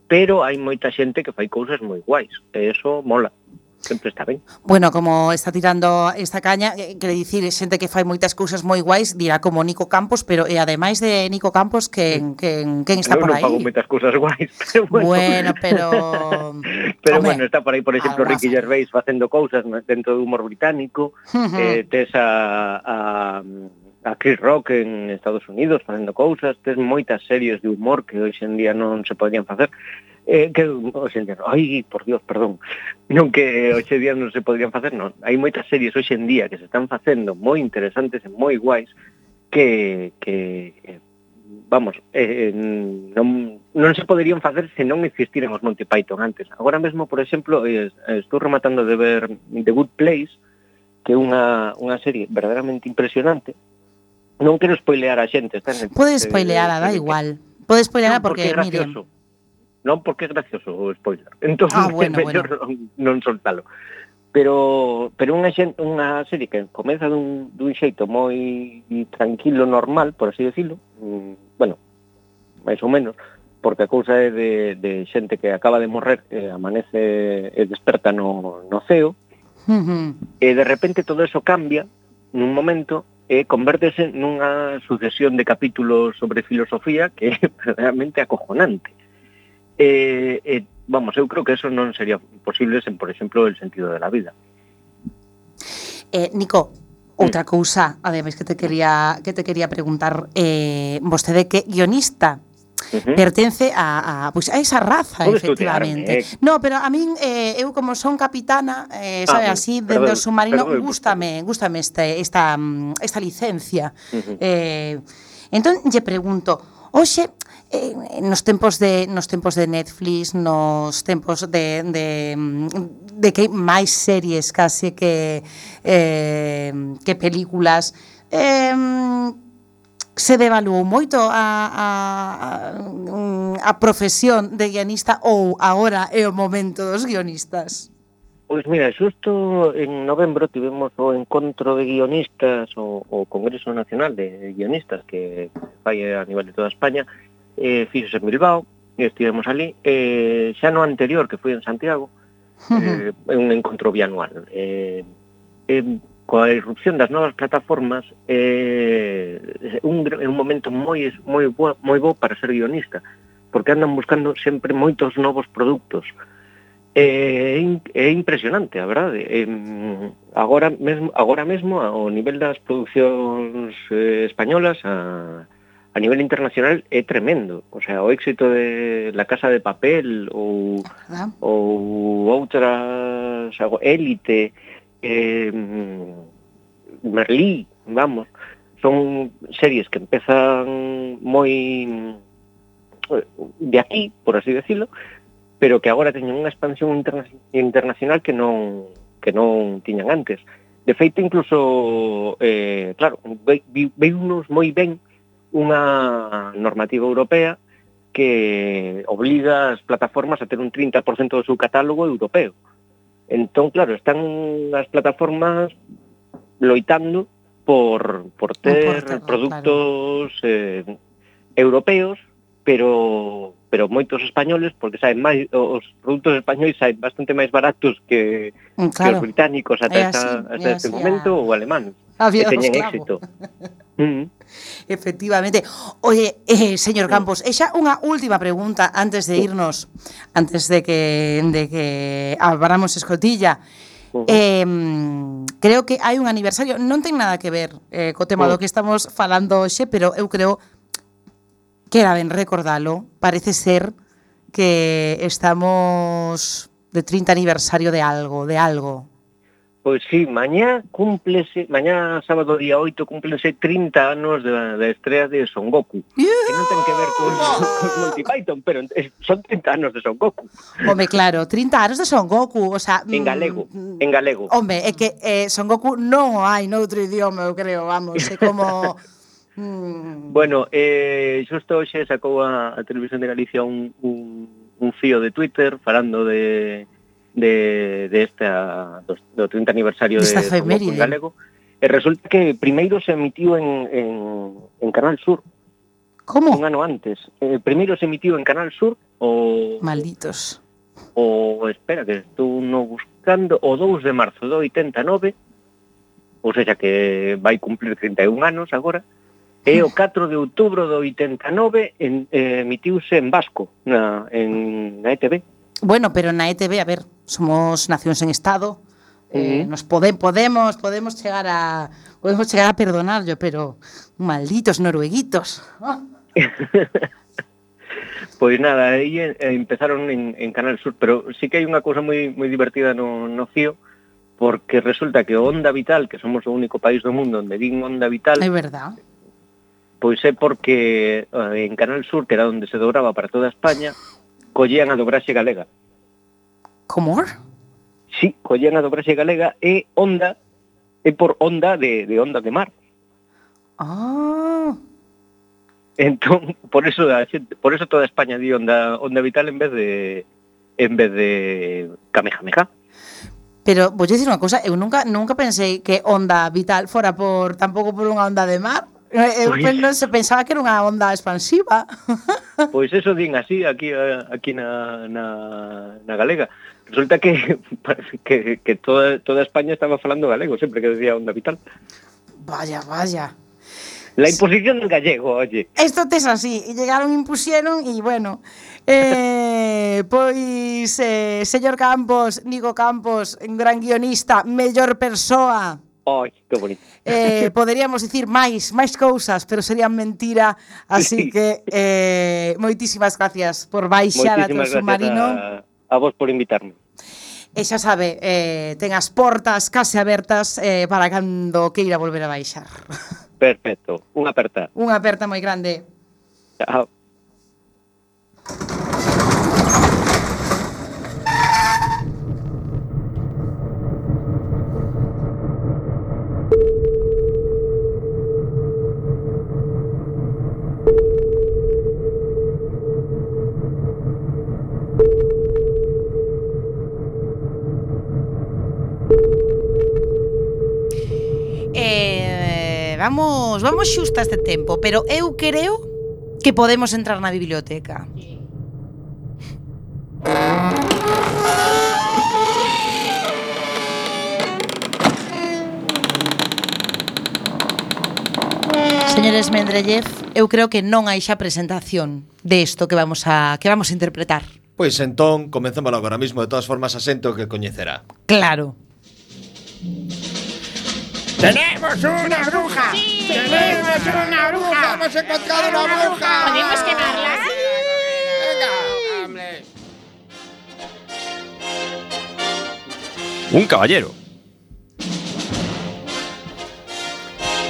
pero hai moita xente que fai cousas moi guais, e eso mola sempre está ben. Bueno, como está tirando esta caña, eh, quere dicir, xente que fai moitas cousas moi guais, dirá como Nico Campos, pero e ademais de Nico Campos, quen, quen, quen está Eu por aí? Eu non fago moitas cousas guais, pero bueno. Bueno, pero... pero Hombre, bueno, está por aí, por exemplo, Ricky Gervais facendo cousas dentro do humor británico, uh -huh. eh, tes a... a a Chris Rock en Estados Unidos facendo cousas, tes moitas series de humor que hoxe en día non se podían facer eh, que hoxe en día, ai, por Dios, perdón, non que hoxe día non se podrían facer, non. Hai moitas series hoxe en día que se están facendo moi interesantes e moi guais que, que eh, vamos, eh, eh, non, non se poderían facer se non existiran os Monty Python antes. Agora mesmo, por exemplo, estou rematando de ver The Good Place, que é unha, unha serie verdadeiramente impresionante, non quero spoilear a xente. Está en Pode spoilear, eh, da igual. Pode spoilear no, porque, porque mire... Gracioso non porque é gracioso o spoiler. Entón, ah, bueno, mellor bueno. non, non soltalo. Pero pero unha xen, unha serie que comeza dun, dun xeito moi tranquilo, normal, por así decirlo, mm, bueno, máis ou menos, porque a cousa é de, de xente que acaba de morrer, eh, amanece e desperta no, no ceo, uh -huh. e de repente todo eso cambia nun momento e convértese nunha sucesión de capítulos sobre filosofía que é verdadeiramente acojonante. E, e, vamos, eu creo que eso non sería posible sen, por exemplo, el sentido de la vida. Eh, Nico, mm. outra cousa, ademais que te quería que te quería preguntar, eh, vostede que guionista Uh -huh. pertence a, a, pois pues, a esa raza, Podes efectivamente. Eh? No, pero a min, eh, eu como son capitana, eh, sabe, ah, así, perdón, dentro do submarino, perdón, gústame, gústame este, esta, mm, esta licencia. Uh -huh. eh, entón, lle pregunto, Hoxe eh, nos tempos de nos tempos de Netflix, nos tempos de de de que hai máis series case que eh que películas eh se devaluou moito a, a, a, a profesión de guionista ou agora é o momento dos guionistas? Pois mira, xusto en novembro tivemos o encontro de guionistas, o, o Congreso Nacional de Guionistas que vai a nivel de toda España, eh, fixos en Bilbao, e estivemos ali, eh, xa no anterior que foi en Santiago, eh, un encontro bianual. Eh, eh, coa irrupción das novas plataformas eh, un, é un momento moi moi bo, moi bo para ser guionista porque andan buscando sempre moitos novos produtos É, é impresionante, a verdade. Eh, agora mesmo agora mesmo ao nivel das producións eh, españolas a a nivel internacional é tremendo. O sea, o éxito de La Casa de Papel ou ¿verdad? ou outras, algo, Élite, eh, Merlí, vamos, son series que empezan moi eh, de aquí, por así decirlo, pero que agora teñen unha expansión interna internacional que non que non tiñan antes. De feito, incluso, eh, claro, veiunos moi ben unha normativa europea que obliga as plataformas a ter un 30% do seu catálogo europeo. Entón, claro, están as plataformas loitando por, por ter por, productos claro. eh, europeos pero pero moitos españoles porque saben máis os produtos españois saen bastante máis baratos que, mm, claro. que os británicos ata, é así, esta, ata é este así, momento a... ou alemanes que teñen clavo. éxito. mm. Efectivamente. Oye, eh, señor Campos, esa unha última pregunta antes de irnos, antes de que de que abramos escotilla. Eh, creo que hai un aniversario, non ten nada que ver eh, co tema do que estamos falando hoxe, pero eu creo queda ben recordalo, parece ser que estamos de 30 aniversario de algo, de algo. Pois sí, mañá cúmplese, mañá sábado día 8 cúmplense 30 anos de, de estrea de Son Goku. ¡Yeah! Que non ten que ver con, con Monty Python, pero eh, son 30 anos de Son Goku. Home, claro, 30 anos de Son Goku, o sea, en mm, galego, mm, en galego. Home, é que eh, Son Goku non hai noutro idioma, eu creo, vamos, é como Mm. Bueno, eh, xusto hoxe sacou a, a Televisión de Galicia un, un, un fío de Twitter falando de, de, de esta, do, do 30 aniversario de, de Romoco Galego. E resulta que primeiro se emitiu en, en, en Canal Sur. Como? Un ano antes. Eh, primeiro se emitiu en Canal Sur o... Malditos. O, espera, que estou no buscando, o 2 de marzo do 89, ou seja que vai cumplir 31 anos agora, E o 4 de outubro do 89 en, eh, emitiuse en Vasco, na, en, na ETV. Bueno, pero na ETV, a ver, somos nacións en Estado, eh, uh nos pode, podemos podemos chegar a podemos chegar a perdonarlo, pero malditos norueguitos. Oh. pois nada, aí eh, empezaron en, en Canal Sur, pero sí que hai unha cousa moi moi divertida no, no fío, porque resulta que Onda Vital, que somos o único país do mundo onde din Onda Vital, é verdad Pois é porque eh, en Canal Sur, que era onde se dobraba para toda España, collían a dobraxe galega. Como? Sí, collían a dobraxe galega e onda, é por onda de, de onda de mar. Ah. Entón, por eso a xente, por eso toda España di onda onda vital en vez de en vez de Kamehameha. Pero vou dicir unha cousa, eu nunca nunca pensei que onda vital fora por tampouco por unha onda de mar. Eu pois... non se pensaba que era unha onda expansiva. Pois eso din así aquí eh, aquí na, na, na galega. Resulta que que, que toda, toda España estaba falando galego sempre que decía onda vital. Vaya, vaya. La imposición del gallego, oye. Esto tes así, e llegaron, impusieron e bueno. Eh, pois eh, señor Campos, Nico Campos, un gran guionista, mellor persoa Ai, que bonito. Eh, poderíamos dicir máis, máis cousas, pero serían mentira, así sí. que eh, moitísimas gracias por baixar a teu submarino. A, a vos por invitarme. E xa sabe, eh, ten as portas case abertas eh, para cando queira volver a baixar. Perfecto, unha aperta. Unha aperta moi grande. Chao. vamos, vamos xusta este tempo, pero eu creo que podemos entrar na biblioteca. Señores Mendrellev, eu creo que non hai xa presentación de isto que vamos a que vamos a interpretar. Pois entón, comezamos agora mesmo, de todas formas asento que coñecerá. Claro. ¡Tenemos una bruja! Sí. ¡Tenemos una bruja! ¡Hemos encontrado una bruja! ¿Podemos quemarla? ¡Venga! hombre! Un caballero.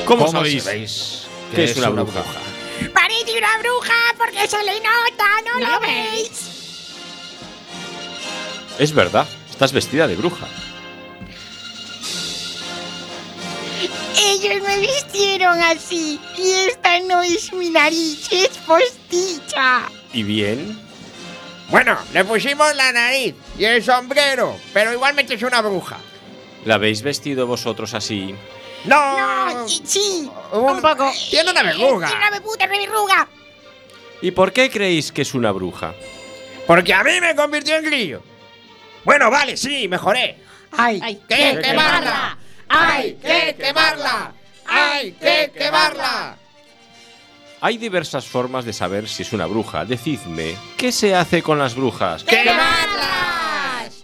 ¿Cómo, ¿Cómo sabéis, sabéis que es una bruja? Parece una bruja porque se le nota, ¿no, lo veis? Es verdad, estás vestida de bruja. Ellos me vistieron así y esta no es mi nariz, es posticha. ¿Y bien? Bueno, le pusimos la nariz y el sombrero, pero igualmente es una bruja. ¿La habéis vestido vosotros así? ¡No! No, y- sí, un, poco. Tiene una verruga. Tiene una puta verruga. ¿Y por qué creéis que es una bruja? Porque a mí me convirtió en grillo. Bueno, vale, sí, mejoré. ¡Ay, ¡Que quemarla! ¡Ay, que quemarla! ¡Ay, que quemarla! Hay diversas formas de saber si es una bruja. Decidme, ¿qué se hace con las brujas? ¡Quemarlas!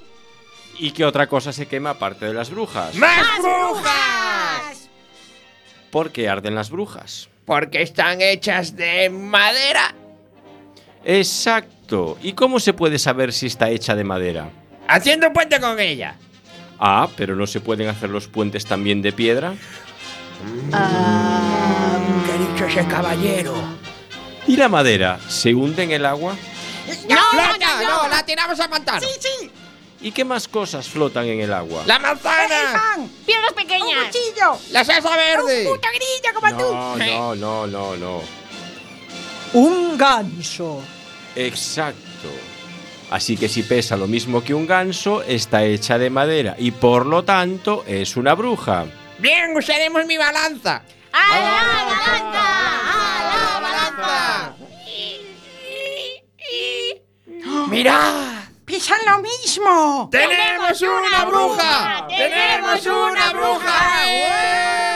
¿Y qué otra cosa se quema aparte de las brujas? ¡Más brujas! ¿Por qué arden las brujas? Porque están hechas de madera. Exacto. ¿Y cómo se puede saber si está hecha de madera? Haciendo un puente con ella. Ah, pero ¿no se pueden hacer los puentes también de piedra? ¿Qué ha dicho ese caballero? ¿Y la madera se hunde en el agua? ¡No, flota! ¡No, la tiramos al pantano! Sí, sí. ¿Y qué más cosas flotan en el agua? ¡La manzana! Piedras pequeñas. Un cuchillo. ¡La salsa verde! Un puto grillo como tú. No, no, no, no, no. Un ganso. Exacto. Así que si pesa lo mismo que un ganso, está hecha de madera y por lo tanto es una bruja. Bien, usaremos mi balanza. ¡A la balanza! ¡A la balanza! ¡Mirad! ¡Pisan lo mismo! ¡Tenemos una bruja! ¡Tenemos una bruja!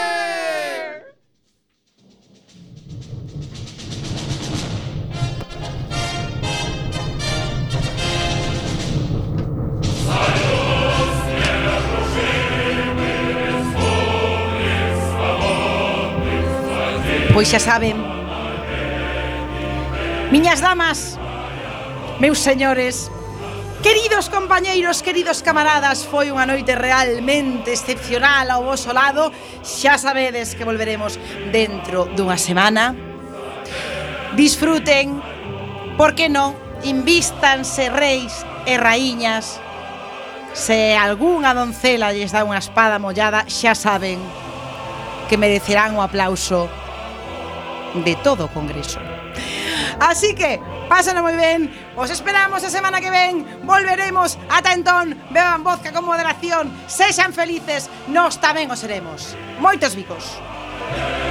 Pois xa saben. Miñas damas Meus señores Queridos compañeiros, queridos camaradas Foi unha noite realmente excepcional ao vosso lado. Xa sabedes que volveremos dentro dunha semana. Disfruten, por que non, invístanse reis e raíñas. Se algunha doncela lles dá unha espada mollada Xa saben que merecerán o aplauso de todo o Congreso. Así que, pásano moi ben, os esperamos a semana que ven, volveremos, ata entón, beban vodka con moderación, sexan felices, nós tamén os seremos. Moitos bicos. Yeah.